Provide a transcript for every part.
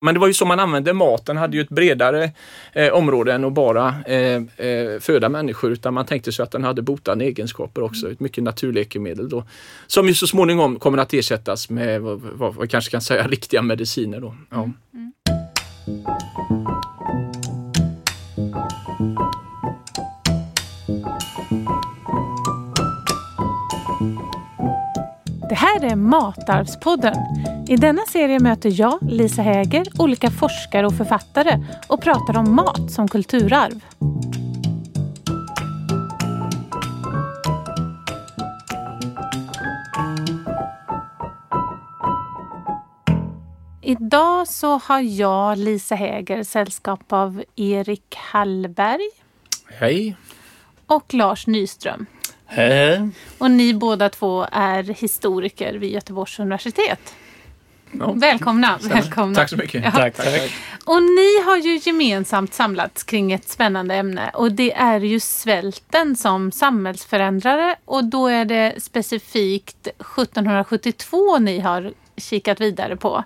Men det var ju så man använde maten, hade ju ett bredare eh, område än att bara eh, eh, föda människor utan man tänkte sig att den hade botande egenskaper också, ett mycket naturläkemedel då. Som ju så småningom kommer att ersättas med vad, vad vi kanske kan säga riktiga mediciner då. Ja. Mm. Det här är Matarvspodden. I denna serie möter jag, Lisa Häger, olika forskare och författare och pratar om mat som kulturarv. Idag så har jag, Lisa Häger, sällskap av Erik Hallberg. Hej! Och Lars Nyström. Hej. Och ni båda två är historiker vid Göteborgs universitet. Ja. Välkomna, välkomna! Tack så mycket! Ja. Tack, tack. Och ni har ju gemensamt samlats kring ett spännande ämne och det är ju svälten som samhällsförändrare och då är det specifikt 1772 ni har kikat vidare på.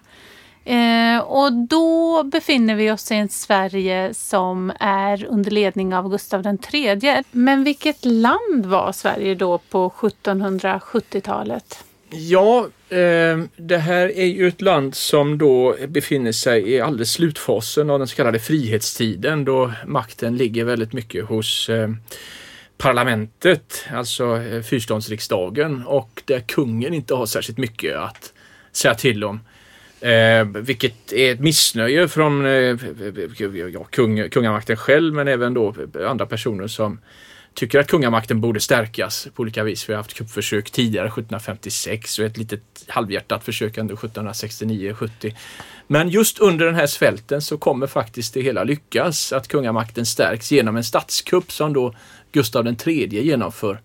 Eh, och då befinner vi oss i ett Sverige som är under ledning av Gustav III. Men vilket land var Sverige då på 1770-talet? Ja, eh, det här är ju ett land som då befinner sig i alldeles slutfasen av den så kallade frihetstiden då makten ligger väldigt mycket hos eh, parlamentet, alltså eh, fyrståndsriksdagen och där kungen inte har särskilt mycket att säga till om. Eh, vilket är ett missnöje från eh, ja, kung, kungamakten själv men även då andra personer som tycker att kungamakten borde stärkas på olika vis. Vi har haft kuppförsök tidigare 1756 och ett litet halvhjärtat försök ändå 1769-70. Men just under den här svälten så kommer faktiskt det hela lyckas att kungamakten stärks genom en statskupp som då Gustav III genomför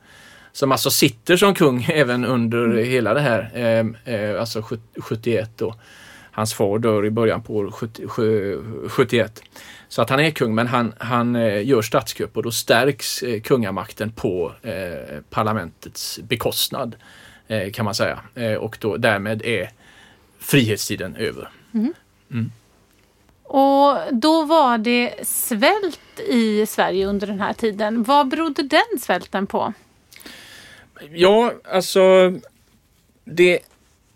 som alltså sitter som kung även under mm. hela det här, eh, eh, alltså 71 då. Hans far dör i början på år 71. Så att han är kung men han, han eh, gör statskupp och då stärks eh, kungamakten på eh, parlamentets bekostnad eh, kan man säga. Eh, och då, därmed är frihetstiden över. Mm. Mm. Och då var det svält i Sverige under den här tiden. Vad berodde den svälten på? Ja, alltså det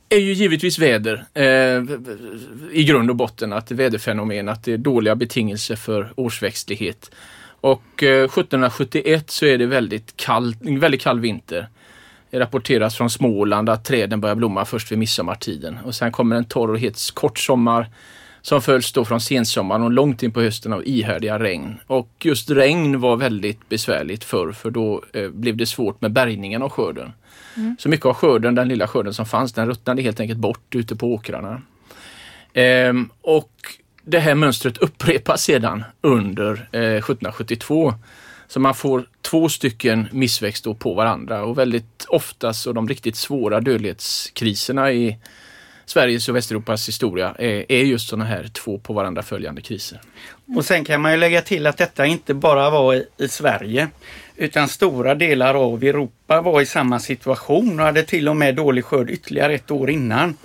är ju givetvis väder eh, i grund och botten, att det är väderfenomen, att det är dåliga betingelser för årsväxtlighet. Och eh, 1771 så är det väldigt kall, väldigt kall vinter. Det rapporteras från Småland att träden börjar blomma först vid midsommartiden och sen kommer en torr och het kort sommar som följs då från sensommaren och långt in på hösten av ihärdiga regn. Och just regn var väldigt besvärligt förr för då eh, blev det svårt med bärgningen av skörden. Mm. Så mycket av skörden, den lilla skörden som fanns, den ruttnade helt enkelt bort ute på åkrarna. Ehm, och det här mönstret upprepas sedan under eh, 1772. Så man får två stycken missväxt på varandra och väldigt ofta så de riktigt svåra dödlighetskriserna i Sveriges och Västeuropas historia är, är just sådana här två på varandra följande kriser. Och sen kan man ju lägga till att detta inte bara var i, i Sverige utan stora delar av Europa var i samma situation och hade till och med dålig skörd ytterligare ett år innan.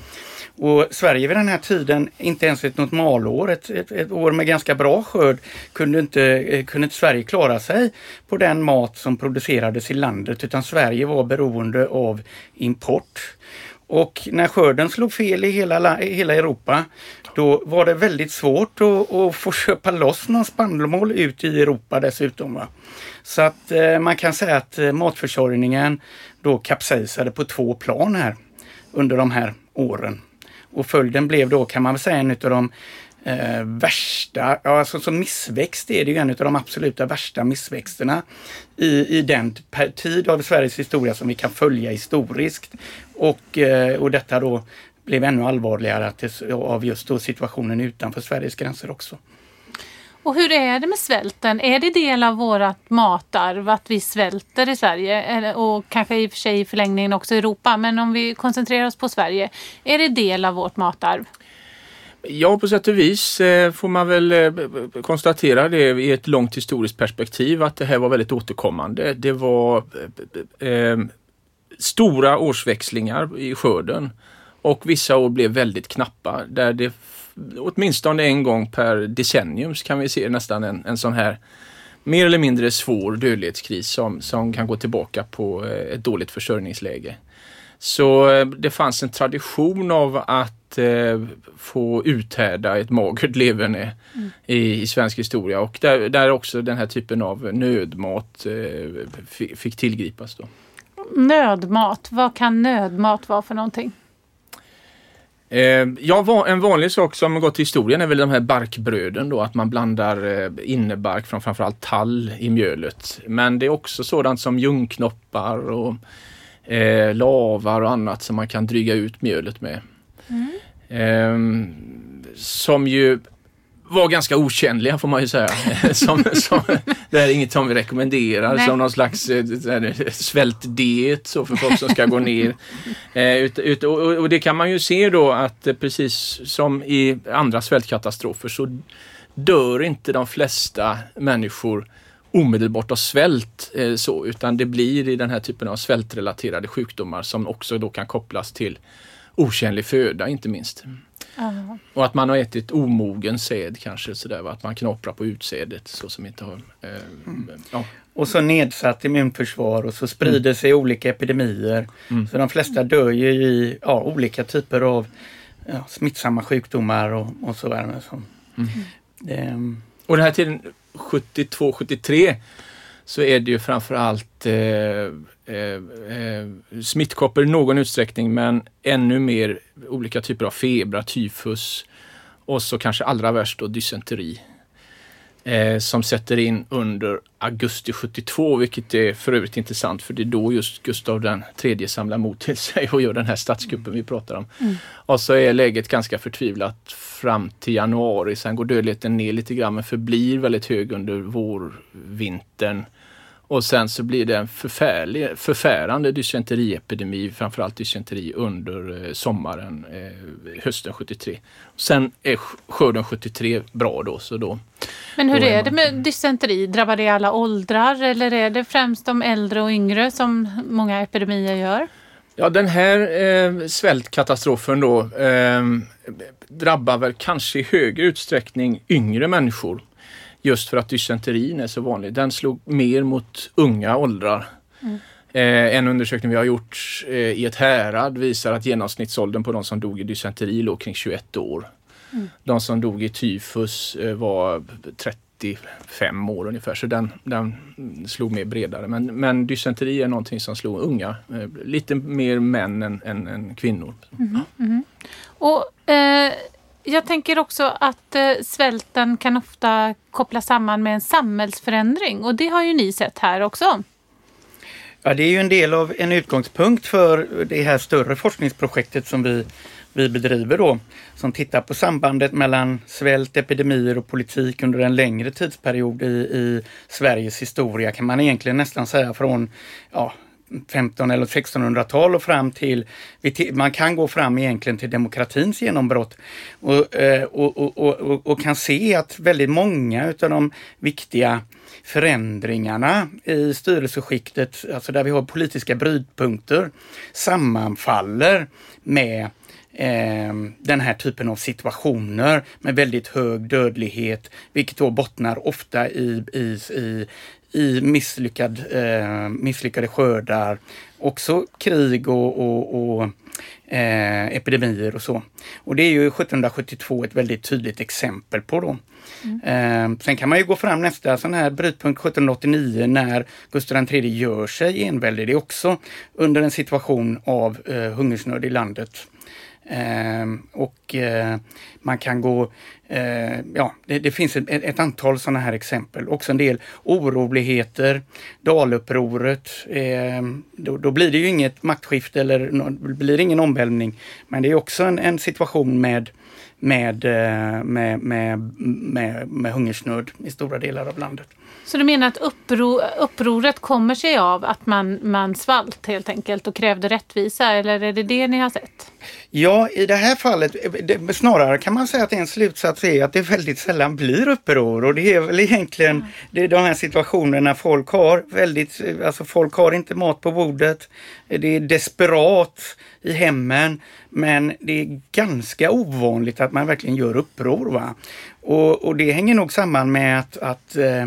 Och Sverige vid den här tiden, inte ens ett normalår, ett, ett, ett år med ganska bra skörd, kunde inte, eh, kunde inte Sverige klara sig på den mat som producerades i landet utan Sverige var beroende av import. Och när skörden slog fel i hela, i hela Europa då var det väldigt svårt att, att få köpa loss någon spannmål ut i Europa dessutom. Va? Så att eh, man kan säga att eh, matförsörjningen då kapsejsade på två plan här under de här åren. Och följden blev då kan man väl säga en av de eh, värsta, ja alltså som missväxt är det ju en av de absoluta värsta missväxterna i, i den tid av Sveriges historia som vi kan följa historiskt. Och, eh, och detta då blev ännu allvarligare att det, av just då situationen utanför Sveriges gränser också. Och hur är det med svälten? Är det del av vårt matarv att vi svälter i Sverige? Och kanske i och för sig i förlängningen också i Europa. Men om vi koncentrerar oss på Sverige. Är det del av vårt matarv? Ja, på sätt och vis eh, får man väl eh, konstatera det i ett långt historiskt perspektiv att det här var väldigt återkommande. Det var eh, eh stora årsväxlingar i skörden Och vissa år blev väldigt knappa där det åtminstone en gång per decennium så kan vi se nästan en, en sån här mer eller mindre svår dödlighetskris som, som kan gå tillbaka på eh, ett dåligt försörjningsläge. Så eh, det fanns en tradition av att eh, få uthärda ett magert leverne mm. i, i, svensk historia och där, där också den här typen av nödmat eh, fick tillgripas. Då. Nödmat, vad kan nödmat vara för någonting? Eh, ja, en vanlig sak som gått till historien är väl de här barkbröden då, att man blandar eh, innebark från framförallt tall i mjölet. Men det är också sådant som ljungknoppar och eh, lavar och annat som man kan dryga ut mjölet med. Mm. Eh, som ju var ganska otjänliga får man ju säga. som, som, det här är inget som vi rekommenderar Nej. som någon slags eh, svältdiet så för folk som ska gå ner. Eh, ut, ut, och, och, det kan man ju se då att eh, precis som i andra svältkatastrofer så dör inte de flesta människor omedelbart av svält eh, så, utan det blir i den här typen av svältrelaterade sjukdomar som också då kan kopplas till otjänlig föda inte minst. Uh. Och att man har ätit omogen säd kanske sådär, att man knaprar på utsädet så som inte har... Eh, mm. ja. Och så nedsatt immunförsvar och så sprider mm. sig olika epidemier. Mm. Så de flesta dör ju i ja, olika typer av ja, smittsamma sjukdomar och, och så vidare. Så. Mm. Det, och den här tiden 72-73 så är det ju framförallt eh, eh, eh, smittkoppor i någon utsträckning men ännu mer olika typer av febrar, tyfus och så kanske allra värst då dysenteri. Eh, som sätter in under augusti 72, vilket är för övrigt intressant för det är då just Gustav den tredje samlar mod till sig och gör den här statskuppen vi pratar om. Mm. Och så är läget ganska förtvivlat fram till januari. Sen går dödligheten ner lite grann men förblir väldigt hög under vårvintern. Och sen så blir det en förfärlig, förfärande dysenteriepidemi, framförallt dysenteri under eh, sommaren, eh, hösten 73. Sen är skörden 73 bra då. Så då Men hur då är, är det med dysenteri? Drabbar det alla åldrar eller är det främst de äldre och yngre som många epidemier gör? Ja, den här eh, svältkatastrofen då eh, drabbar väl kanske i högre utsträckning yngre människor. Just för att dysenterin är så vanlig. Den slog mer mot unga åldrar. Mm. Eh, en undersökning vi har gjort eh, i ett härad visar att genomsnittsåldern på de som dog i dysenteri låg kring 21 år. Mm. De som dog i tyfus eh, var 35 år ungefär, så den, den slog mer bredare. Men, men dysenteri är någonting som slog unga, eh, lite mer män än, än, än kvinnor. Mm. Mm. Och eh, jag tänker också att eh, svälten kan ofta kopplas samman med en samhällsförändring och det har ju ni sett här också. Ja, det är ju en del av en utgångspunkt för det här större forskningsprojektet som vi, vi bedriver då. Som tittar på sambandet mellan svält, epidemier och politik under en längre tidsperiod i, i Sveriges historia kan man egentligen nästan säga från ja, 15 eller 1600-tal och fram till, man kan gå fram egentligen till demokratins genombrott. Och, och, och, och, och kan se att väldigt många utav de viktiga förändringarna i styrelseskiktet, alltså där vi har politiska brytpunkter, sammanfaller med den här typen av situationer med väldigt hög dödlighet, vilket då bottnar ofta i, i, i, i misslyckad, eh, misslyckade skördar, också krig och, och, och eh, epidemier och så. Och det är ju 1772 ett väldigt tydligt exempel på då. Mm. Eh, sen kan man ju gå fram nästa sån här brytpunkt 1789 när Gustav III gör sig enväldig. Det är också under en situation av eh, hungersnöd i landet. Ehm, och eh, man kan gå, eh, ja det, det finns ett, ett, antal sådana här exempel. Också en del oroligheter, Dalupproret. Eh, då, då, blir det ju inget maktskifte eller no, blir ingen omvälvning. Men det är också en, en situation med med, eh, med, med, med, med hungersnöd i stora delar av landet. Så du menar att uppro, upproret kommer sig av att man, man svalt helt enkelt och krävde rättvisa eller är det det ni har sett? Ja, i det här fallet det, snarare kan man säga att en slutsats är att det väldigt sällan blir uppror och det är väl egentligen mm. det är de här situationerna folk har väldigt, alltså folk har inte mat på bordet. Det är desperat i hemmen. Men det är ganska ovanligt att man verkligen gör uppror. Va? Och, och det hänger nog samman med att, att eh,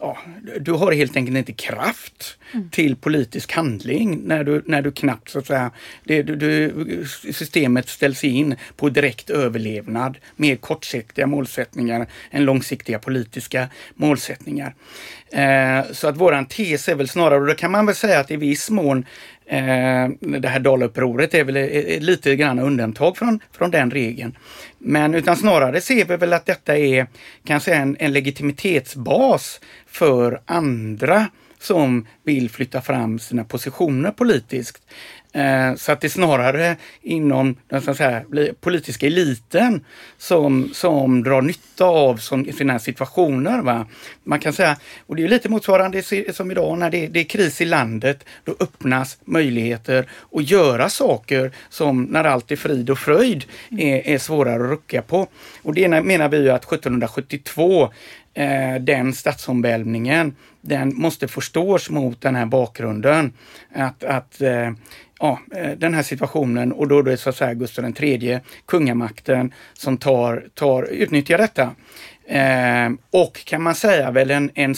ja, du har helt enkelt inte kraft mm. till politisk handling när du, när du knappt så att säga, det, du, du, systemet ställs in på direkt överlevnad med kortsiktiga målsättningar än långsiktiga politiska målsättningar. Eh, så att våran tes är väl snarare, och då kan man väl säga att i viss mån Eh, det här Dalupproret är väl eh, eh, lite grann undantag från, från den regeln. Men utan snarare ser vi väl att detta är kanske en, en legitimitetsbas för andra som vill flytta fram sina positioner politiskt. Eh, så att det är snarare inom den så här, politiska eliten som, som drar nytta av sådana här situationer. Va? Man kan säga, och det är lite motsvarande som idag när det, det är kris i landet, då öppnas möjligheter att göra saker som när allt är frid och fröjd är, är svårare att rucka på. Och det menar vi att 1772 eh, den stadsomvälvningen, den måste förstås mot den här bakgrunden. Att, att eh, ja, eh, den här situationen och då är det så att säga Gustav III, kungamakten, som tar, tar, utnyttjar detta. Eh, och kan man säga väl en, en,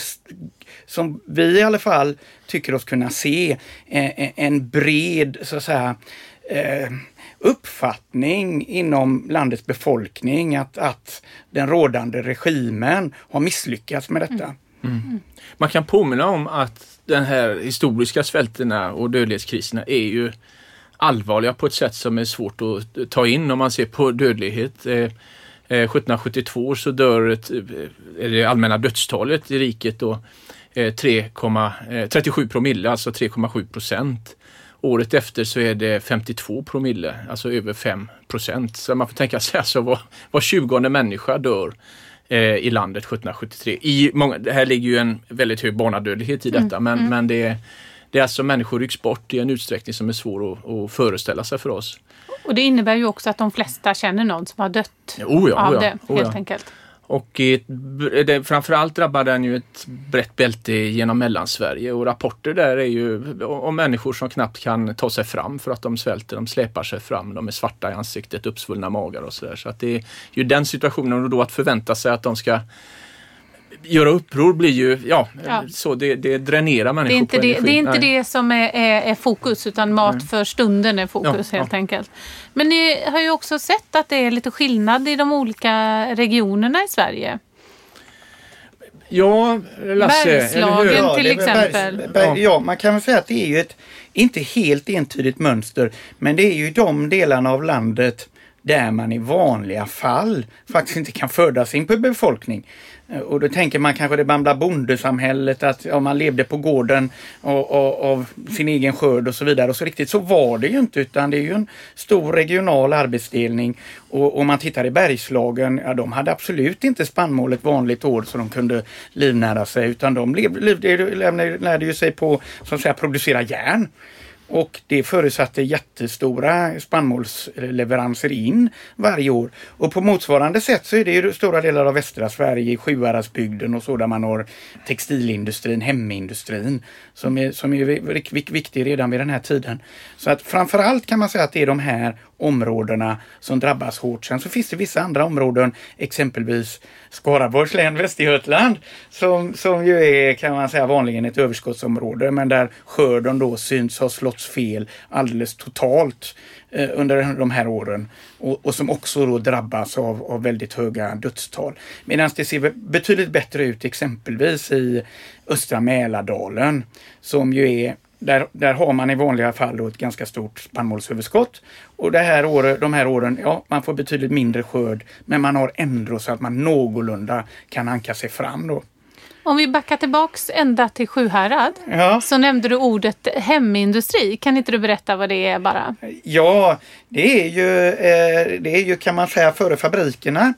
som vi i alla fall tycker oss kunna se, eh, eh, en bred så att säga eh, uppfattning inom landets befolkning att, att den rådande regimen har misslyckats med detta. Mm. Mm. Man kan påminna om att den här historiska svälterna och dödlighetskriserna är ju allvarliga på ett sätt som är svårt att ta in om man ser på dödlighet. Eh, eh, 1772 så dör ett, eh, det allmänna dödstalet i riket då eh, 3, 37 promille, alltså 3,7 procent. Året efter så är det 52 promille, alltså över 5 procent. Så man får tänka sig alltså var, var 20 människa dör eh, i landet 1773. I många, det här ligger ju en väldigt hög barnadödlighet i detta mm. men, mm. men det, det är alltså människor rycks bort i en utsträckning som är svår att, att föreställa sig för oss. Och det innebär ju också att de flesta känner någon som har dött oh ja, av oh ja, det, helt oh ja. enkelt. Och eh, det, framförallt drabbar den ju ett brett bälte genom Mellansverige och rapporter där är ju om människor som knappt kan ta sig fram för att de svälter. De släpar sig fram, de är svarta i ansiktet, uppsvullna magar och sådär. Så att det är ju den situationen och då att förvänta sig att de ska göra uppror blir ju, ja, ja. så det, det dränerar människor det är inte på det, energi. Det är inte Nej. det som är, är, är, fokus utan mat Nej. för stunden är fokus ja, helt ja. enkelt. Men ni har ju också sett att det är lite skillnad i de olika regionerna i Sverige. Ja, Lasse, Bergslagen till exempel. Bergs, berg, ja, man kan väl säga att det är ju ett inte helt entydigt mönster, men det är ju de delarna av landet där man i vanliga fall faktiskt inte kan föda sin befolkning. Eh, och då tänker man kanske det gamla bondesamhället att ja, man levde på gården och, och, av sin egen skörd och så vidare. Och så riktigt så var det ju inte utan det är ju en stor regional arbetsdelning. Och om man tittar i Bergslagen, ja de hade absolut inte spannmål ett vanligt år så de kunde livnära sig utan de lärde ju sig på så att säga, producera järn. Och det förutsatte jättestora spannmålsleveranser in varje år. Och på motsvarande sätt så är det ju stora delar av västra Sverige, Sjuhäradsbygden och så där man har textilindustrin, hemindustrin som är, som är viktig redan vid den här tiden. Så att framförallt kan man säga att det är de här områdena som drabbas hårt. Sen så finns det vissa andra områden, exempelvis Skaraborgs län, Västergötland, som, som ju är kan man säga vanligen ett överskottsområde men där skörden då syns ha slått fel alldeles totalt eh, under de här åren och, och, som också då drabbas av, av väldigt höga dödstal. Medan det ser betydligt bättre ut exempelvis i östra Mälardalen som ju är där, där har man i vanliga fall då ett ganska stort spannmålsöverskott. Och det här året, de här åren, ja, man får betydligt mindre skörd, men man har ändå så att man någorlunda kan hanka sig fram då. Om vi backar tillbaks ända till Sjuhärad ja. så nämnde du ordet hemindustri. Kan inte du berätta vad det är bara? Ja, det är ju, eh, det är ju kan man säga före fabrikerna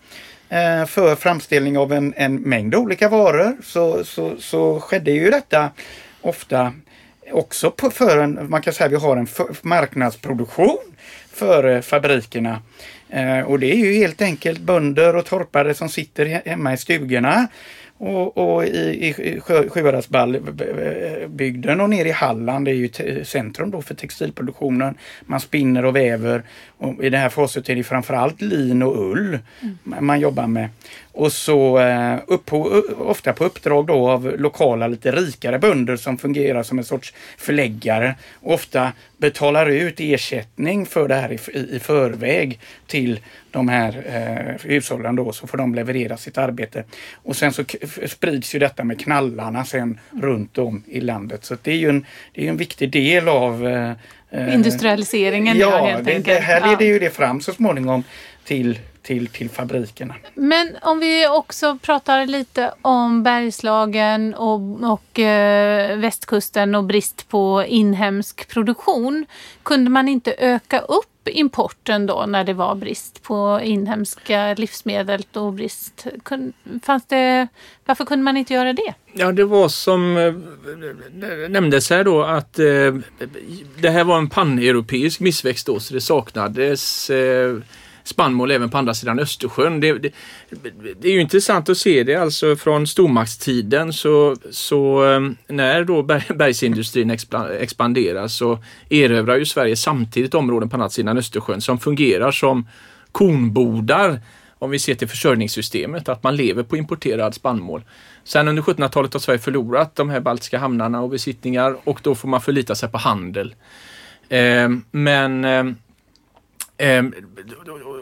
eh, för framställning av en, en mängd olika varor så, så, så skedde ju detta ofta också på, för en, man kan säga att vi har en för, marknadsproduktion före fabrikerna. Eh, och det är ju helt enkelt bönder och torpare som sitter hemma i stugorna Och, och i, i Sjuhäradsbygden och nere i Halland är ju centrum då för textilproduktionen. Man spinner och väver. Och I det här faset är det framförallt lin och ull mm. man jobbar med. Och så eh, upp ofta på uppdrag då av lokala lite rikare bönder som fungerar som en sorts förläggare. Ofta betalar ut ersättning för det här i, i förväg till de här eh, hushållen då så får de leverera sitt arbete. Och sen så sprids ju detta med knallarna sen runt om i landet. Så det är ju en, det är en viktig del av eh, eh Industrialiseringen ja, helt det, enkelt. Det här leder ju det fram så småningom till till, till fabrikerna. Men om vi också pratar lite om Bergslagen och, och eh, västkusten och brist på inhemsk produktion. Kunde man inte öka upp importen då när det var brist på inhemska livsmedel och brist? Fanns det, varför kunde man inte göra det? Ja, det var som eh, nämndes här då att eh, det här var en paneuropeisk missväxt då så det saknades eh, spannmål även på andra sidan Östersjön. Det, det, det, är ju intressant att se det alltså från stormaktstiden så, så ehm, när då bergsindustrin expanderar så erövrar ju Sverige samtidigt områden på andra sidan Östersjön som fungerar som kornbodar om vi ser till försörjningssystemet, att man lever på importerad spannmål. Sen under 1700-talet har Sverige förlorat de här baltiska hamnarna och besittningar och då får man förlita sig på handel. Eh, men eh,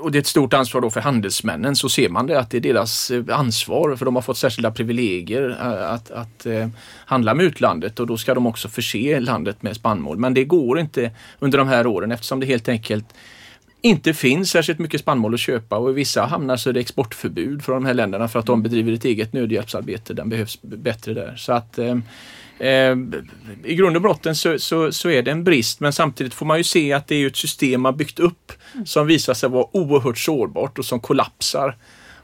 och det är ett stort ansvar då för handelsmännen. Så ser man det att det är deras eh, ansvar för de har fått särskilda privilegier eh, att, att eh, handla med utlandet och då ska de också förse landet med spannmål. Men det går inte under de här åren eftersom det helt enkelt inte finns särskilt mycket spannmål att köpa och i vissa hamnar så är det exportförbud från de här länderna för att de bedriver ett eget nödhjälpsarbete. Den behövs bättre där. Så att eh, Eh, I grund och botten så, så, så, är det en brist men samtidigt får man ju se att det är ett system man byggt upp som visar sig vara oerhört sårbart och som kollapsar.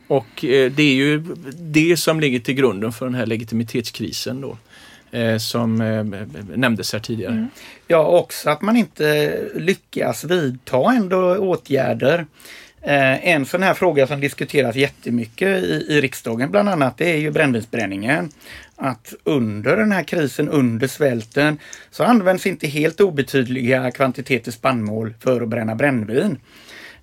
Och eh, det är ju det som ligger till grunden för den här legitimitetskrisen då. Eh, som eh, nämndes här tidigare. Mm. Ja, också att man inte lyckas vidta ändå åtgärder. Eh, en sån här fråga som diskuteras jättemycket i, i riksdagen bland annat, det är ju brännvinsbränningen att under den här krisen, under svälten, så används inte helt obetydliga kvantiteter spannmål för att bränna brännvin.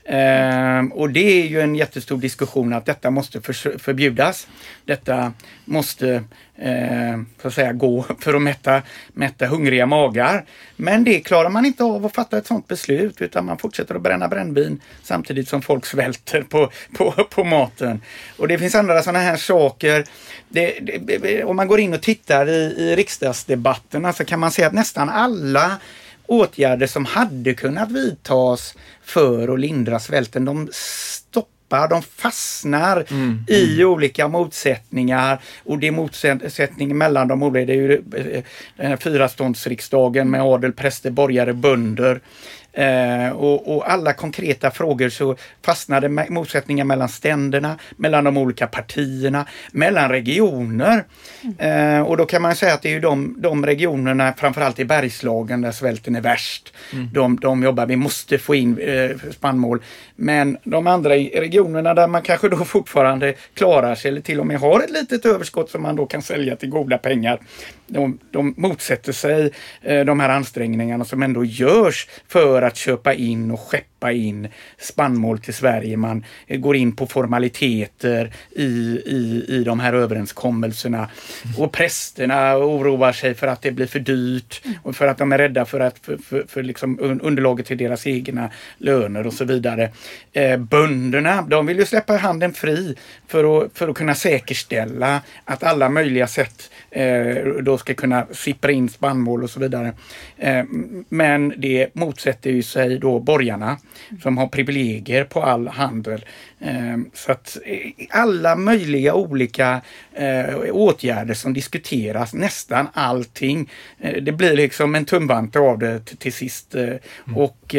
Ehm, och det är ju en jättestor diskussion att detta måste för, förbjudas. Detta måste eh, så att säga gå för att mätta, mätta hungriga magar. Men det klarar man inte av att fatta ett sådant beslut utan man fortsätter att bränna brännvin samtidigt som folk svälter på, på, på maten. Och det finns andra sådana här saker. Det, det, om man går in och tittar i, i riksdagsdebatterna så alltså kan man se att nästan alla åtgärder som hade kunnat vidtas för att lindra svälten, de stoppar, de fastnar mm. i olika motsättningar och det är motsättning mellan de olika, det är ju eh, den här fyraståndsriksdagen med adel, präster, borgare, bönder. Eh, och, och, alla konkreta frågor så fastnade motsättningar mellan ständerna, mellan de olika partierna, mellan regioner. Mm. Eh, och då kan man säga att det är de, de regionerna, framförallt i Bergslagen där svälten är värst. Mm. De, de jobbar, vi måste få in eh, spannmål. Men de andra regionerna där man kanske då fortfarande klarar sig eller till och med har ett litet överskott som man då kan sälja till goda pengar. De, de motsätter sig eh, de här ansträngningarna som ändå görs för att köpa in och skeppa in spannmål till Sverige. Man går in på formaliteter i, i, i de här överenskommelserna. Och prästerna oroar sig för att det blir för dyrt och för att de är rädda för att för, för, för liksom underlaget till deras egna löner och så vidare. Eh, bönderna, de vill ju släppa handeln fri för att, för att kunna säkerställa att alla möjliga sätt Eh, då ska kunna sippra in spannmål och så vidare. Eh, men det motsätter ju sig då borgarna som har privilegier på all handel. Eh, så att eh, alla möjliga olika eh, åtgärder som diskuteras, nästan allting, eh, det blir liksom en tumvante av det till, sist. Mm. Och,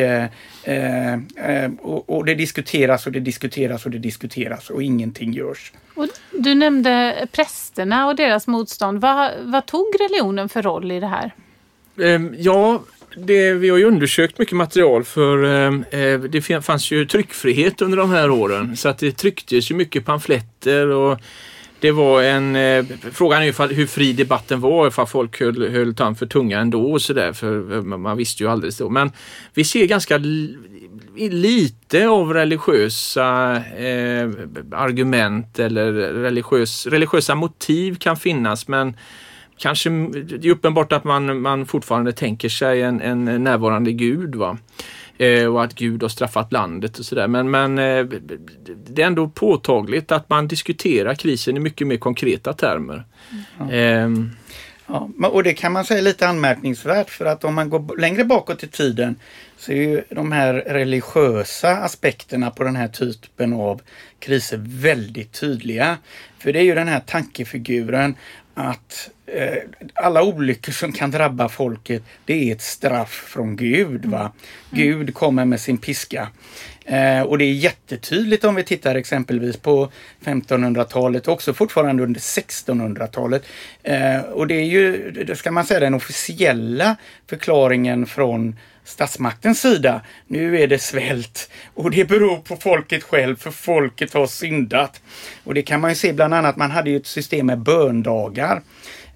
och, och det diskuteras och det diskuteras och det diskuteras och ingenting görs. Och du nämnde prästerna och deras motstånd. Vad, vad tog religionen för roll i det här? Ehm, ja, det, vi har ju undersökt mycket material för eh, eh det fanns ju tryckfrihet under de här åren så att det trycktes ju mycket pamfletter och det var en, eh, frågan är ju hur fri debatten var, ifall folk höll, höll tand för tunga ändå och sådär, för man visste ju aldrig så. Men vi ser ganska lite av religiösa eh, argument eller religiös, religiösa motiv kan finnas men kanske det är uppenbart att man, man fortfarande tänker sig en, en närvarande gud. Va? Eh, och att Gud har straffat landet och sådär. Men, men eh, det är ändå påtagligt att man diskuterar krisen i mycket mer konkreta termer. Mm. Eh, Ja, och det kan man säga är lite anmärkningsvärt för att om man går längre bakåt i tiden så är ju de här religiösa aspekterna på den här typen av kriser väldigt tydliga. För det är ju den här tankefiguren att eh, alla olyckor som kan drabba folket, det är ett straff från Gud. Va? Mm. Gud kommer med sin piska. Eh, och det är jättetydligt om vi tittar exempelvis på 1500-talet och också fortfarande under 1600-talet. Eh, och det är ju, det ska man säga, den officiella förklaringen från statsmaktens sida. Nu är det svält och det beror på folket själv för folket har syndat. Och det kan man ju se bland annat, man hade ju ett system med böndagar.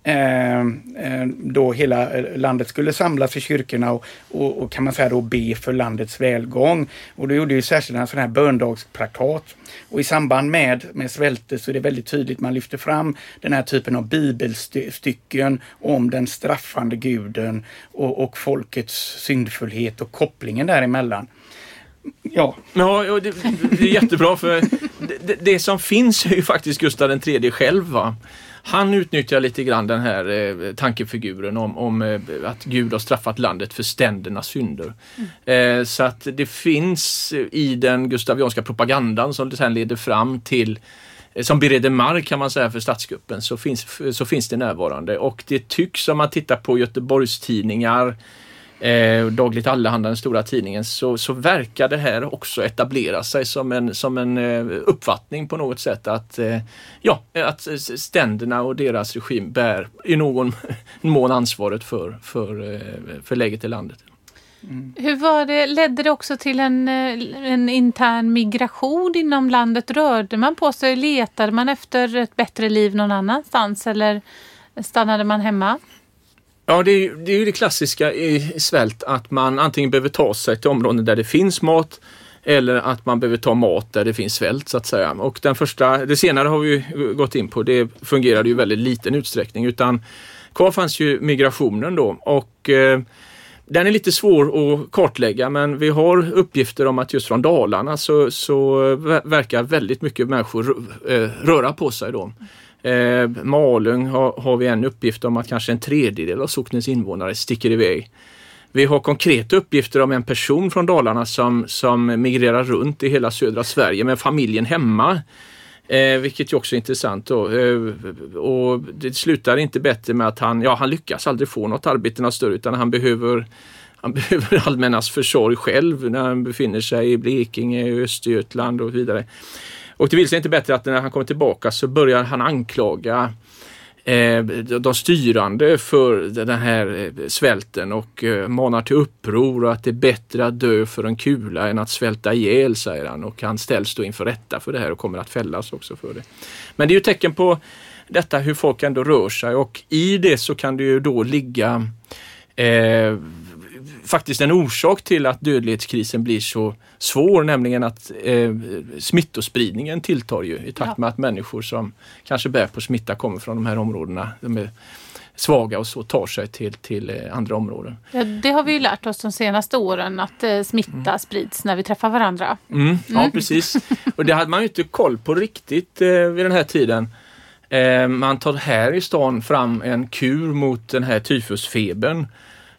Eh, eh, då hela eh, landet skulle samlas i kyrkorna och, och, och, kan man säga då be för landets välgång. Och då gjorde ju särskilt en sån här böndagsplakat. Och i samband med, med svälte så är det väldigt tydligt man lyfter fram den här typen av bibelstycken om den straffande guden och, och folkets syndfullhet och kopplingen däremellan. Ja. ja det, det är jättebra för det, det, som finns är ju faktiskt Gustav III själv. Va? Han utnyttjar lite grann den här eh, tankefiguren om, om eh, att Gud har straffat landet för ständernas synder. Mm. Eh, så att det finns i den gustavianska propagandan som sen leder fram till eh, som bereder mark kan man säga för statskuppen så finns, så finns det närvarande och det tycks om man tittar på Göteborgs tidningar eh, Dagligt Allehanda, den stora tidningen, så, så verkar det här också etablera sig som en, som en eh, uppfattning på något sätt att, eh, ja, att ständerna och deras regim bär i någon mån ansvaret för, för, eh, för läget i landet. Mm. Hur var det, ledde det också till en, eh, en intern migration inom landet? Rörde man på sig? Letade man efter ett bättre liv någon annanstans eller stannade man hemma? Ja, det är, det är ju det klassiska i svält att man antingen behöver ta sig till områden där det finns mat eller att man behöver ta mat där det finns svält så att säga. Och den första, det senare har vi gått in på, det fungerade ju i väldigt liten utsträckning utan kvar fanns ju migrationen då och eh, den är lite svår att kartlägga men vi har uppgifter om att just från Dalarna så, så eh, verkar väldigt mycket människor eh, röra på sig då. Eh, Malung har, har, vi en uppgift om att kanske en tredjedel av socknens invånare sticker iväg. Vi har konkreta uppgifter om en person från Dalarna som, som migrerar runt i hela södra Sverige med familjen hemma. Eh, vilket ju också är intressant. Då. Eh, och det slutar inte bättre med att han, ja, han lyckas aldrig få något arbete något större utan han behöver han behöver allmännas försorg själv när han befinner sig i Blekinge, Östergötland och vidare. Och det vill sig inte bättre att när han kommer tillbaka så börjar han anklaga eh, de styrande för den här eh, svälten och eh, manar till uppror och att det är bättre att dö för en kula än att svälta ihjäl, säger han. Och han ställs då inför rätta för det här och kommer att fällas också för det. Men det är ju tecken på detta hur folk ändå rör sig och i det så kan det ju då ligga eh, faktiskt en orsak till att dödlighetskrisen blir så svår, nämligen att eh, smittospridningen tilltar ju i takt med att människor som kanske bär på smitta kommer från de här områdena. De är svaga och så tar sig till, till eh, andra områden. Ja, det har vi ju lärt oss de senaste åren att eh, smitta mm. sprids när vi träffar varandra. Mm, ja, mm. precis. Och det hade man ju inte koll på riktigt eh, vid den här tiden. Eh, man tar här i stan fram en kur mot den här tyfusfebern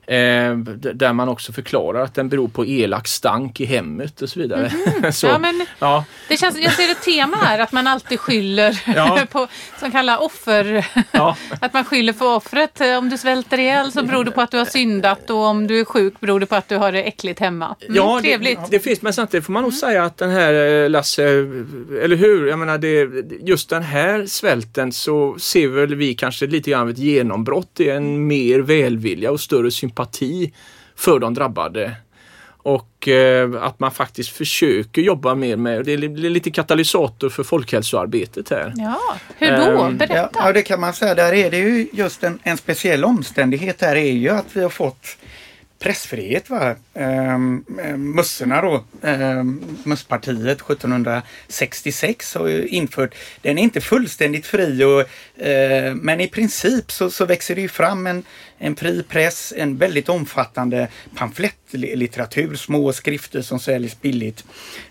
Eh, där man också förklarar att den beror på elak stank i hemmet och så vidare. Mm. så, ja, men ja. Det känns, jag ser ett tema här att man alltid skyller ja. på, som kallar offer, ja. att man skyller på offret. Om du svälter ihjäl så beror det på att du har syndat och om du är sjuk beror det på att du har det äckligt hemma. Mm, ja, trevligt. Det, det, finns, men samtidigt får man nog mm. säga att den här eh, Lasse, eller hur? Jag menar, det, just den här svälten så ser väl vi kanske lite grann ett genombrott i en mer välvilja och större sympati sympati för de drabbade. och eh, att man faktiskt försöker jobba mer med, det är lite katalysator för folkhälsoarbetet här. Ja, hur då? Ehm, Berätta. Ja, det kan man säga. Där är det ju just en, en speciell omständighet här är ju att vi har fått pressfrihet. Va? Ehm, mussorna då, ehm, Musspartiet 1766 har ju infört, den är inte fullständigt fri och, eh, men i princip så, så växer det ju fram en, en fri press, en väldigt omfattande pamflettlitteratur, små skrifter som säljs billigt.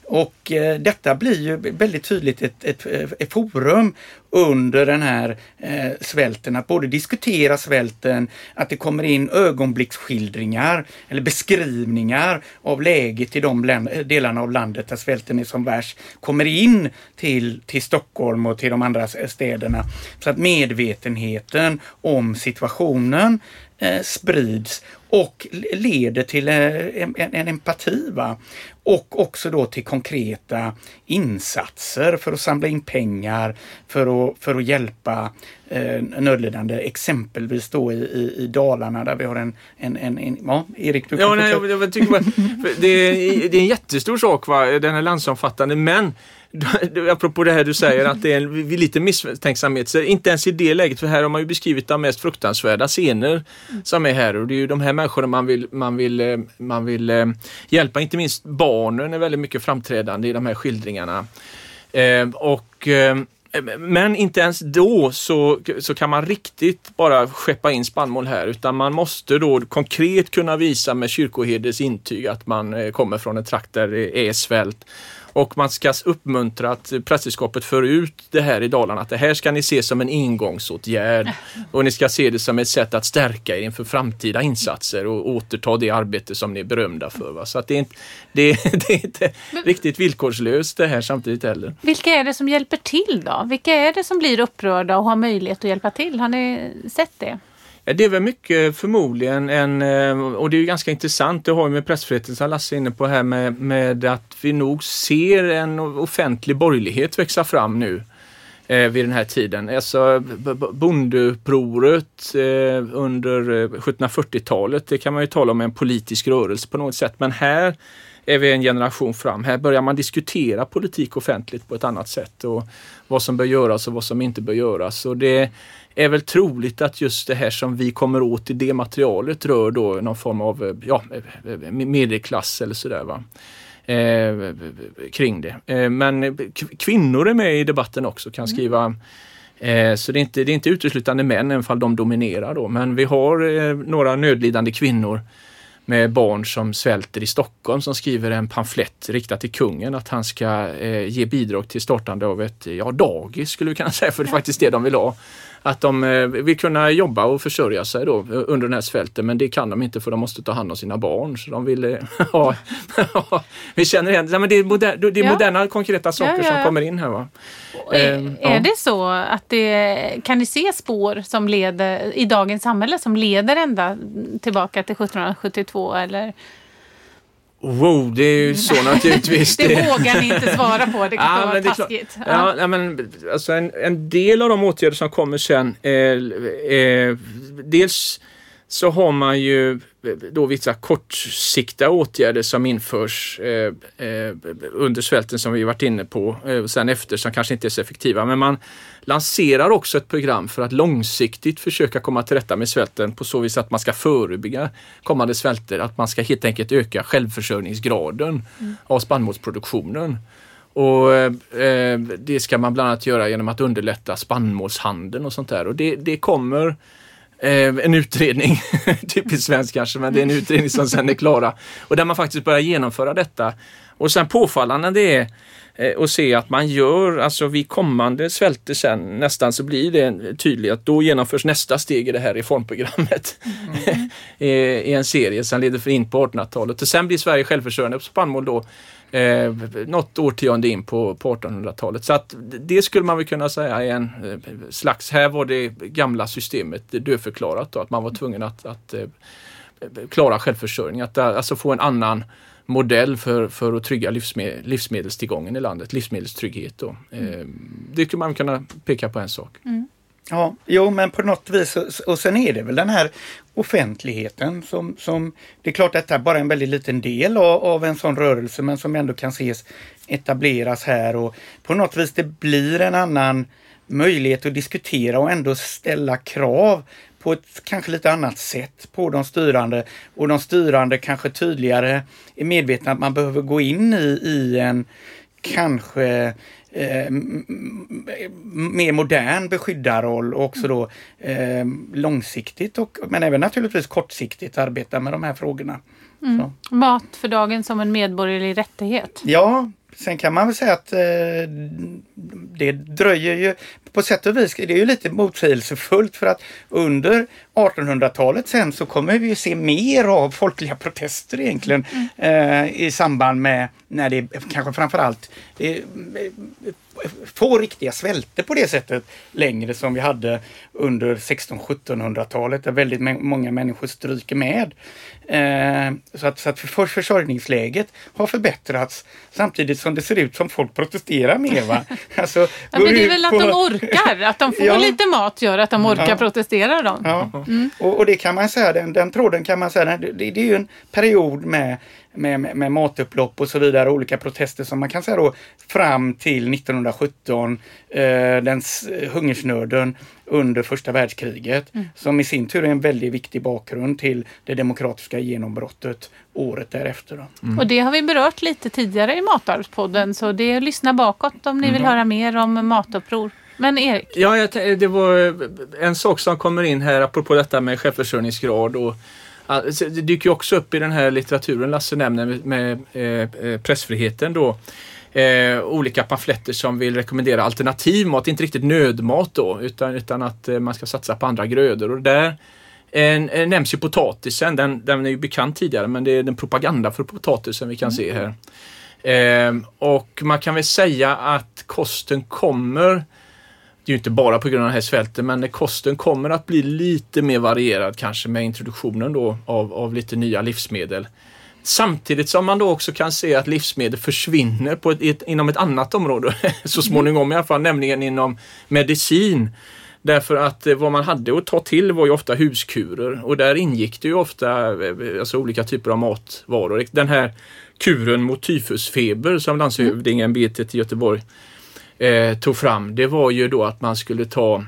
Och eh, detta blir ju väldigt tydligt ett, ett, ett forum under den här eh, svälten, att både diskutera svälten, att det kommer in ögonblicksskildringar eller beskrivningar av läget i de delarna av landet där svälten är som värst, kommer in till, till Stockholm och till de andra städerna. Så att medvetenheten om situationen eh, sprids och leder till eh, en, en, empati. Va? Och också då till konkreta insatser för att samla in pengar för att, för att hjälpa eh, nödlidande. Exempelvis då i, i, i, Dalarna där vi har en, en, en, en ja, Erik du ja, nej, jag, jag tycker bara, det, är, det är en jättestor sak, va? den är landsomfattande, men apropå det här du säger att det är en, lite misstänksamhet, så inte ens i det läget, för här har man ju beskrivit de mest fruktansvärda scener som är här. Och det är ju de här människorna man vill, man vill, eh, man vill eh, hjälpa, inte minst barnen är väldigt mycket framträdande i de här skildringarna. Eh, och men inte ens då så, så kan man riktigt bara skeppa in spannmål här utan man måste då konkret kunna visa med kyrkoherdes intyg att man kommer från en trakt där det är svält och man ska uppmuntra att prästerskapet för ut det här i Dalarna, att det här ska ni se som en ingångsåtgärd och ni ska se det som ett sätt att stärka er inför framtida insatser och återta det arbete som ni är berömda för. Va? Så att det, är inte, det, det är inte riktigt villkorslöst det här samtidigt heller. Vilka är det som hjälper till då? Vilka är det som blir upprörda och har möjlighet att hjälpa till? Har ni sett det? Eh, det är väl mycket förmodligen en, eh, och det är ju ganska intressant, det har ju med pressfriheten som Lasse är inne på här med, med att vi nog ser en offentlig borgerlighet växa fram nu eh, vid den här tiden. Alltså bondeupproret eh, under eh, 1740-talet, det kan man ju tala om en politisk rörelse på något sätt, men här är vi en generation fram. Här börjar man diskutera politik offentligt på ett annat sätt och vad som bör göras och vad som inte bör göras. Och det är väl troligt att just det här som vi kommer åt i det materialet rör då någon form av eh, ja, eh, medelklass eller sådär. Va? Eh, kring det. Eh, men kvinnor är med i debatten också, kan mm. skriva eh, så det är, inte, det är inte uteslutande män, även om de dominerar då. Men vi har eh, några nödlidande kvinnor med barn som svälter i Stockholm som skriver en pamflett riktad till kungen att han ska eh, ge bidrag till startande av ett ja, dagis skulle vi kunna säga, för det är faktiskt det de vill ha att de eh, vill kunna jobba och försörja sig då under den här svälten men det kan de inte för de måste ta hand om sina barn. Så de vill eh, ha, vi känner igen men det är, moder, det är ja. moderna konkreta saker ja, ja, som kommer in här. Va? Är, är det så att det kan ni se spår som leder i dagens samhälle som leder ända tillbaka till 1772 eller? Wow, det är ju så naturligtvis. det, det vågar ni inte svara på, det kan ja, vara taskigt. Ja, ja, men alltså en, en del av de åtgärder som kommer sen, eh, eh, dels så har man ju då vissa kortsiktiga åtgärder som införs eh, eh, under svälten som vi varit inne på eh, och sen efter som kanske inte är så effektiva. Men man lanserar också ett program för att långsiktigt försöka komma till rätta med svälten på så vis att man ska förebygga kommande svälter. Att man ska helt enkelt öka självförsörjningsgraden mm. av spannmålsproduktionen. Och eh, Det ska man bland annat göra genom att underlätta spannmålshandeln och sånt där. Och det, det kommer Eh, en utredning, typiskt svensk kanske, men det är en utredning som sen är klara. Och där man faktiskt börjar genomföra detta. Och sen påfallande det är eh, att se att man gör, alltså vid kommande svälter sen nästan så blir det tydligt att då genomförs nästa steg i det här reformprogrammet. Mm. I en serie som leder in på 1800-talet. Och sen blir Sverige självförsörjande på spannmål då eh, något årtionde in på, på 1800-talet. Så att det skulle man väl kunna säga är en eh, slags, här var det gamla systemet dödförklarat då, att man var tvungen att, att eh, klara självförsörjning, att eh, alltså få en annan modell för, för att trygga livsmed, livsmedelstillgången i landet, livsmedelstrygghet. Då. Mm. det skulle man kunna peka på en sak. Mm. Ja, jo men på något vis och sen är det väl den här offentligheten som, som det är klart att detta är bara en väldigt liten del av, av en sån rörelse men som ändå kan ses etableras här och på något vis det blir en annan möjlighet att diskutera och ändå ställa krav på ett kanske lite annat sätt på de styrande. Och de styrande kanske tydligare är medvetna att man behöver gå in i, i en kanske eh, mer modern beskyddarroll och också då eh, långsiktigt och men även naturligtvis kortsiktigt arbeta med de här frågorna. Mm. Mat för dagen som en medborgerlig rättighet. Ja, Sen kan man väl säga att eh, det dröjer ju på sätt och vis, det är ju lite motsägelsefullt för att under 1800-talet sen så kommer vi ju se mer av folkliga protester egentligen mm. eh, i samband med när det kanske framförallt eh, få riktiga svälter på det sättet längre som vi hade under 1600-1700-talet där väldigt många människor stryker med. Eh, så att, så att för försörjningsläget har förbättrats samtidigt som det ser ut som folk protesterar mer. Va? Alltså, ja, men det är väl att de orkar, att de får ja. lite mat gör att de orkar ja. protestera. Då. Ja. Mm. Och, och, det kan man säga, den, den tråden kan man säga, det, det är ju en period med med, med, med matupplopp och så vidare, olika protester som man kan säga då fram till 1917, eh, den hungersnöden under första världskriget, mm. som i sin tur är en väldigt viktig bakgrund till det demokratiska genombrottet året därefter. Mm. Och det har vi berört lite tidigare i Matarvspodden, så det är att lyssna bakåt om ni vill mm. höra mer om matuppror. Men Erik? Ja, det var en sak som kommer in här apropå detta med självförsörjningsgrad och det dyker också upp i den här litteraturen Lasse nämner med, med eh, eh, pressfriheten då. Eh, olika pamfletter som vill rekommendera alternativ mat, inte riktigt nödmat då, utan, utan att eh, man ska satsa på andra grödor. Och där eh, nämns ju potatisen, den, den är ju bekant tidigare, men det är den propaganda för potatisen vi kan mm. se här. Eh, och man kan väl säga att kosten kommer det är ju inte bara på grund av den här svälten, men kosten kommer att bli lite mer varierad kanske med introduktionen då av, av lite nya livsmedel. Samtidigt som man då också kan se att livsmedel försvinner på ett, ett, inom ett annat område så småningom i alla fall, nämligen inom medicin. Därför att eh, vad man hade att ta till var ju ofta huskurer och där ingick det ju ofta eh, alltså olika typer av matvaror. Den här kuren mot tyfusfeber som landshövdingen Betet i Göteborg eh, tog fram, det var ju då att man skulle ta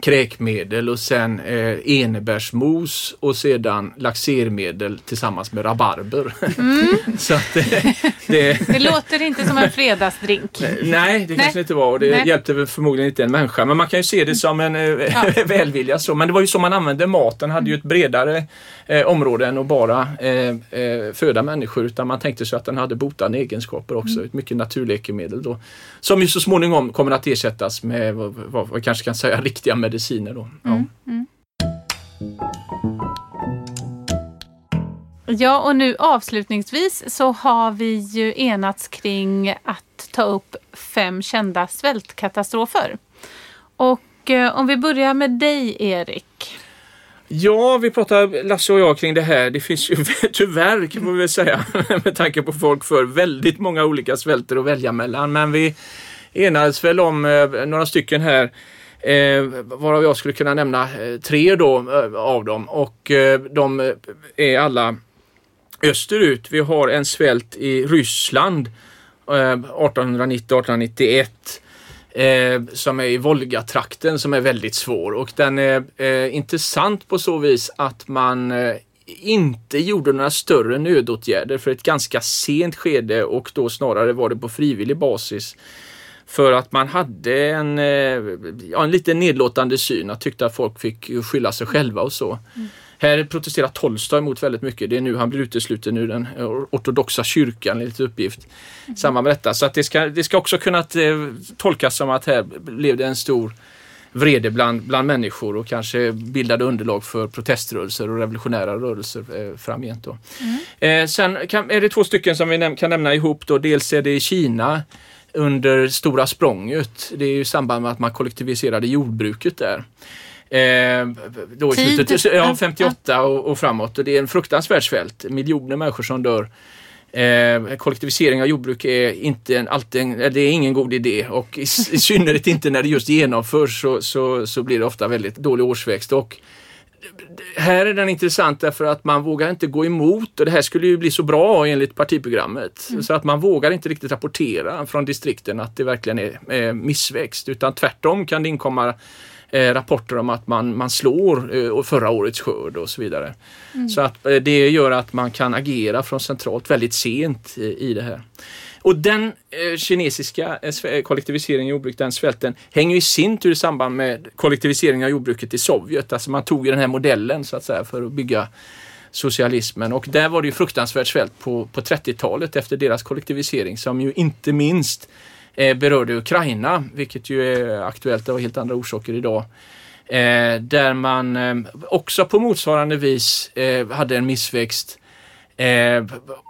kräkmedel och sen eh, enebärsmos och sedan laxermedel tillsammans med rabarber. Mm. så att, det, det, det, låter inte som en fredagsdrink. Nej, det kanske inte var och det Nej. hjälpte förmodligen inte en människa. Men man kan ju se det som en eh, ja. välvilja. Så. Men det var ju så man använde maten, hade ju ett bredare eh, område än att bara eh, eh, föda människor utan man tänkte sig att den hade botande egenskaper också. Mm. Ett mycket naturläkemedel då. Som ju så småningom kommer att ersättas med vad, vad, vad kanske kan säga riktiga mediciner. Då. Ja. Mm, mm. Ja, och nu avslutningsvis så har vi ju enats kring att ta upp fem kända svältkatastrofer. Och eh, om vi börjar med dig, Erik. Ja, vi pratar Lasse och jag kring det här. Det finns ju tyvärr, kan man väl säga, med tanke på folk för väldigt många olika svälter att välja mellan. Men vi enades väl om eh, några stycken här Eh, varav jag skulle kunna nämna eh, tre då eh, av dem och eh, de eh, är alla österut. Vi har en svält i Ryssland 1890-1891 eh, som är i Volgatrakten som är väldigt svår och den är eh, intressant på så vis att man inte gjorde några större nödåtgärder för ett ganska sent skede och då snarare var det på frivillig basis. För att man hade en, eh, ja, en lite nedlåtande syn. att tyckte att folk fick skylla sig själva och så. Mm. Här protesterar Tolstoj mot väldigt mycket. Det är nu han blir utesluten ur den ortodoxa kyrkan enligt uppgift. Mm. Samma med detta. Så att det, ska, det ska också kunna eh, tolkas som att här blev det en stor vrede bland, bland människor och kanske bildade underlag för proteströrelser och revolutionära rörelser eh, framgent. Då. Mm. Eh, sen kan, är det två stycken som vi näm kan nämna ihop. Då. Dels är det Kina under Stora språnget. Det är ju i samband med att man kollektiviserade jordbruket där. Eh, då i slutet, ja, 58 och, och, framåt och det är en fruktansvärd svält. Miljoner människor som dör Eh, kollektivisering av jordbruk är inte en, alltid en, det är ingen god idé och i, i synnerhet inte när det just genomförs så, så, så blir det ofta väldigt dålig årsväxt. Och här är den intressant därför att man vågar inte gå emot och det här skulle ju bli så bra enligt partiprogrammet. Mm. Så att man vågar inte riktigt rapportera från distrikten att det verkligen är, missväxt utan tvärtom kan det inkomma eh, rapporter om att man, man slår eh, förra årets skörd och så vidare. Mm. Så att eh, det gör att man kan agera från centralt väldigt sent i det här. Och den eh, kinesiska eh, eh kollektiviseringen av jordbruket, den svälten, hänger i sin tur i samband med kollektiviseringen av jordbruket i Sovjet. Alltså man tog ju den här modellen så att säga för att bygga socialismen och där var det ju fruktansvärt svält på, på 30-talet efter deras kollektivisering som ju inte minst eh, berörde Ukraina, vilket ju är aktuellt av helt andra orsaker idag. Eh, där man eh, också på motsvarande vis eh, hade en missväxt Eh,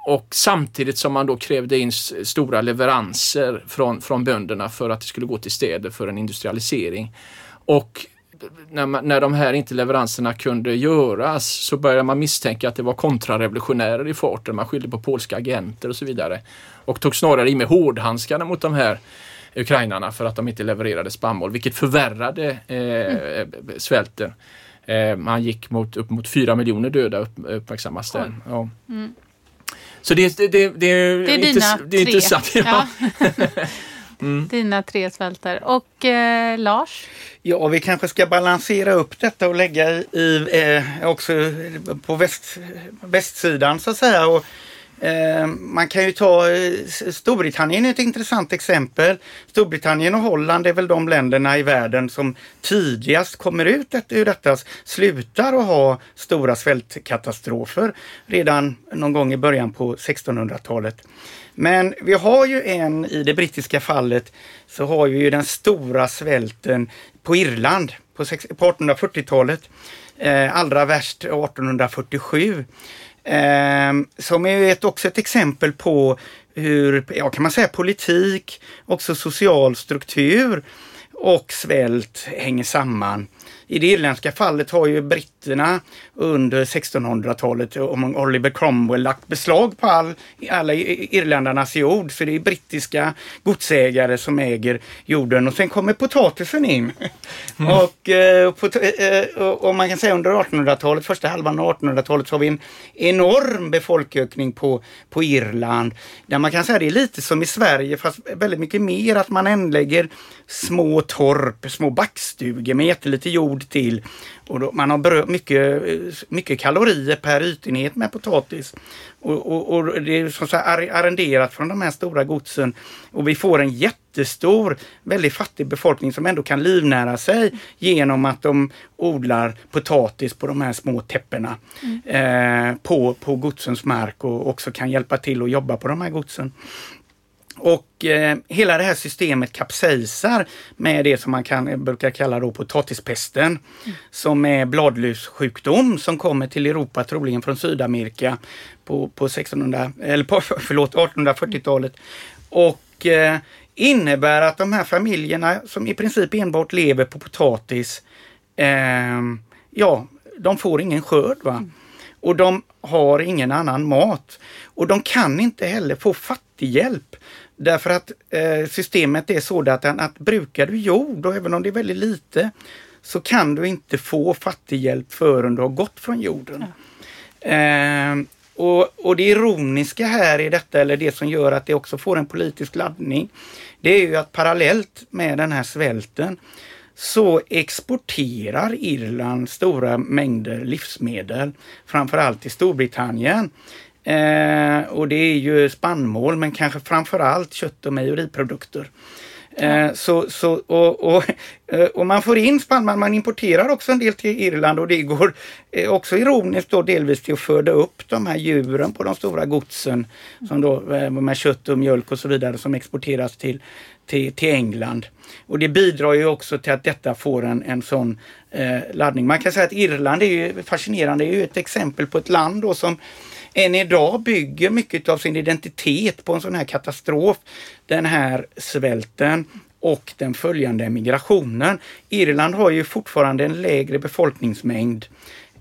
och samtidigt som man då krävde in stora leveranser från, från bönderna för att det skulle gå till städer för en industrialisering. Och när, man, när de här inte leveranserna kunde göras så började man misstänka att det var kontrarevolutionärer i farten. Man skyllde på polska agenter och så vidare. Och tog snarare i med hårdhandskarna mot de här ukrainarna för att de inte levererade spannmål, vilket förvärrade eh, mm. svälten. Eh, man gick mot upp mot 4 miljoner döda upp, uppmärksammas det. Ja. Mm. Så det, det, det, det, är, det är dina tre. intressant. Ja. mm. Dina tre svälter. Och eh, Lars? Ja, vi kanske ska balansera upp detta och lägga i, eh, också på väst, västsidan så att säga. Och Eh, Eh, man kan ju ta eh, Storbritannien är ett intressant exempel. Storbritannien och Holland är väl de länderna i världen som tidigast kommer ut ur detta, slutar att ha stora svältkatastrofer redan någon gång i början på 1600-talet. Men vi har ju en, i det brittiska fallet, så har vi ju den stora svälten på Irland på, 1840-talet. Eh, allra värst 1847. Eh, som är ett, också ett exempel på hur, ja kan man säga politik, också social struktur och svält hänger samman. I det irländska fallet har ju britterna under 1600-talet om Oliver Cromwell lagt beslag på all, alla irländarnas jord. Så det är brittiska godsägare som äger jorden och sen kommer potatisen in. Mm. Och, eh, eh, och, och, man kan säga under 1800-talet, första halvan av 1800-talet så har vi en enorm befolkökning på, på Irland. Där man kan säga det är lite som i Sverige fast väldigt mycket mer att man anlägger små torp, små backstugor med jättelite jord till. Och då, man har mycket, mycket kalorier per ytenhet med potatis. Och, och, och det är som sagt arrenderat från de här stora godsen. Och vi får en jättestor, väldigt fattig befolkning som ändå kan livnära sig genom att de odlar potatis på de här små täppena mm. eh, på, på godsens mark och också kan hjälpa till att jobba på de här godsen. Och eh, hela det här systemet kapsejsar med det som man kan, eh, brukar kalla då potatispesten. Mm. Som är bladlussjukdom som kommer till Europa troligen från Sydamerika på, på, 1600, eller på förlåt, 1840-talet. Och eh, innebär att de här familjerna som i princip enbart lever på potatis, eh, ja, de får ingen skörd. Va? Mm. Och de har ingen annan mat. Och de kan inte heller få fattighjälp. Därför att eh, systemet är sådant att, att brukar du jord, och även om det är väldigt lite, så kan du inte få fattighjälp förrän du har gått från jorden. Ja. Eh, och, och det ironiska här i detta, eller det som gör att det också får en politisk laddning, det är ju att parallellt med den här svälten så exporterar Irland stora mängder livsmedel, framförallt till Storbritannien. Eh, och det är ju spannmål men kanske framförallt kött och mejeriprodukter. Eh, så, så, och, och, eh, och, man får in spannmål, man importerar också en del till Irland och det går eh, också ironiskt då delvis till att föda upp de här djuren på de stora godsen som då eh, med kött och mjölk och så vidare som exporteras till, till, till England. Och det bidrar ju också till att detta får en, en sån eh, laddning. Man kan säga att Irland är ju fascinerande, det är ju ett exempel på ett land då som än idag bygger mycket av sin identitet på en sån här katastrof. Den här svälten och den följande migrationen. Irland har ju fortfarande en lägre befolkningsmängd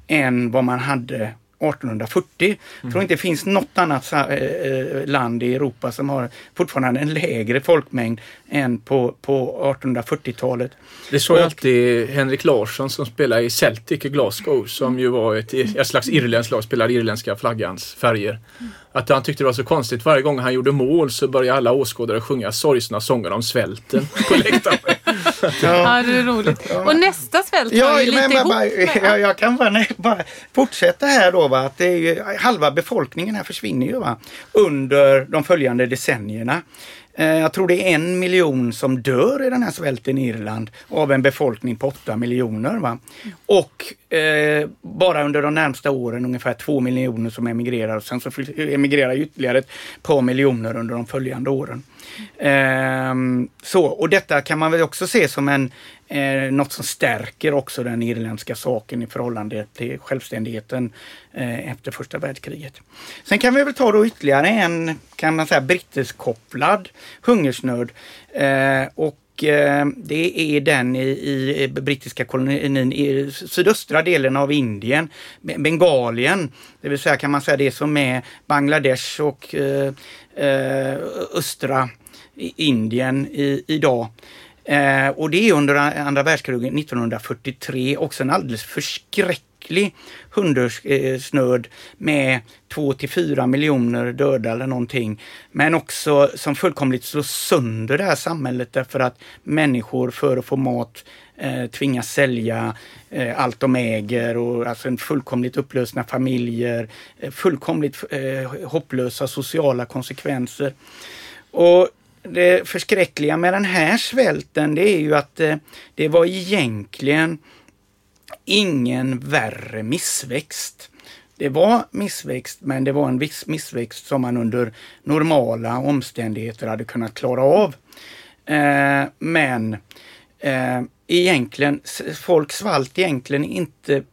än vad man hade 1840. Jag tror inte det finns något annat eh, land i Europa som har fortfarande en lägre folkmängd än på, på 1840-talet. Det sa ju alltid Henrik Larsson som spelade i Celtic i Glasgow som ju var ett, ett slags irländskt lag, spelade irländska flaggans färger. Att han tyckte det var så konstigt varje gång han gjorde mål så började alla åskådare sjunga sorgsna sånger om svälten på läktaren. Ja. det är roligt. Och nästa svält ja, ju lite ihop bara, ja, Jag kan bara, bara fortsätta här då. Va, att det är ju, halva befolkningen här försvinner ju va, under de följande decennierna. Eh, jag tror det är en miljon som dör i den här svälten i Irland av en befolkning på 8 miljoner. Va? Och eh, bara under de närmsta åren ungefär 2 miljoner som emigrerar och sen så emigrerar ytterligare ett par miljoner under de följande åren. Eh, så, och detta kan man väl också se som en, eh, något som stärker också den irländska saken i förhållande till självständigheten eh, efter första världskriget. Sen kan vi väl ta då ytterligare en, kan man säga, brittiskopplad hungersnöd. Eh, och Eh, det är den i, i brittiska kolonin i sydöstra delen av Indien, Bengalien. Det vill säga kan man säga det som är Bangladesh och eh, eh östra Indien i, idag. Eh, och det är under andra världskriget 1943 också en alldeles förskräcklig hungersnöd eh, med 2 till 4 miljoner döda eller någonting. Men också som fullkomligt slår sönder det här samhället därför att människor för att få mat eh, tvingas sälja eh, allt de äger och alltså en fullkomligt upplösna familjer, eh, fullkomligt eh, hopplösa sociala konsekvenser. Och det förskräckliga med den här svälten det är ju att eh, det var egentligen ingen värre missväxt. Det var missväxt men det var en viss missväxt som man under normala omständigheter hade kunnat klara av. Eh, men eh, egentligen, folk svalt egentligen inte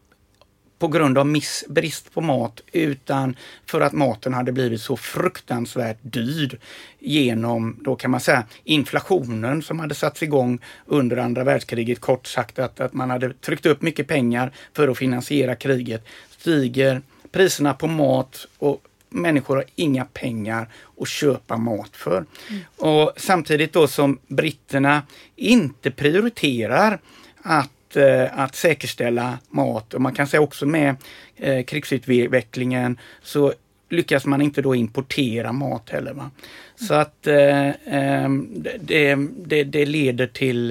på grund av miss, brist på mat utan för att maten hade blivit så fruktansvärt dyr genom, då kan man säga, inflationen som hade satts igång under andra världskriget. Kort sagt att, att man hade tryckt upp mycket pengar för att finansiera kriget. Stiger priserna på mat och människor har inga pengar att köpa mat för. Mm. Och samtidigt då som britterna inte prioriterar att Eh, att, säkerställa mat och man kan säga också med eh, krigsutvecklingen så lyckas man inte då importera mat heller. Va? Så att eh, ehm, det, det, det, leder till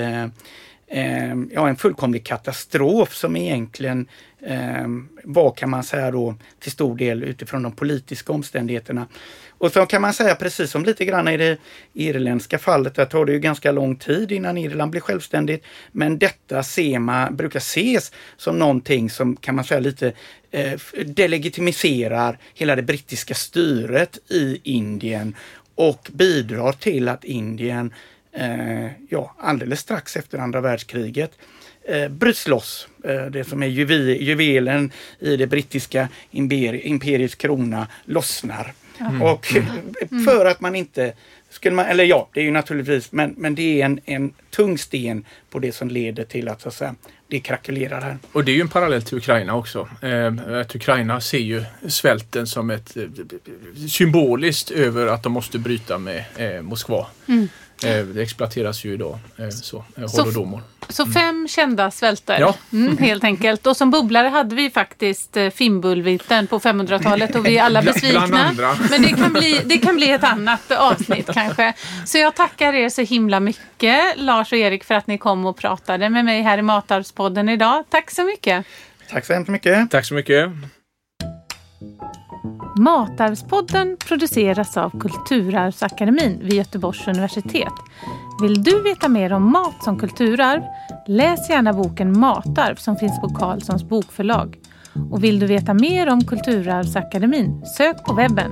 ehm, ja, en fullkomlig katastrof som egentligen eh, var kan man säga då till stor del utifrån de politiska omständigheterna och så kan man säga precis som lite grann i det irländska fallet, där tar det ju ganska lång tid innan Irland blir självständigt. Men detta SEMA brukar ses som någonting som kan man säga lite eh, delegitimiserar hela det brittiska styret i Indien och bidrar till att Indien, eh, ja alldeles strax efter andra världskriget, eh, bryts loss. Eh, det som är juvelen i det brittiska imperiets krona lossnar. Mm. Och mm. för att man inte skulle man, eller ja, det är ju naturligtvis, men, men det är en, en tung sten på det som leder till att, så att säga, det krackelerar här. Och det är ju en parallell till Ukraina också. Eh, att Ukraina ser ju svälten som ett eh, symboliskt över att de måste bryta med eh, Moskva. Mm. Eh, det exploateras ju idag, eh, så, eh, holodomor. Så fem mm. kända svälter ja. mm, helt enkelt. Och som bubblare hade vi faktiskt Finnbullvintern på 500-talet och vi är alla besvikna. Men det kan, bli, det kan bli ett annat avsnitt kanske. Så jag tackar er så himla mycket, Lars och Erik, för att ni kom och pratade med mig här i Matarvspodden idag. Tack så mycket! Tack så hemskt mycket! Tack så mycket! Matarvspodden produceras av Kulturarvsakademin vid Göteborgs universitet. Vill du veta mer om mat som kulturarv? Läs gärna boken Matarv som finns på Carlssons bokförlag. Och vill du veta mer om Kulturarvsakademin? Sök på webben.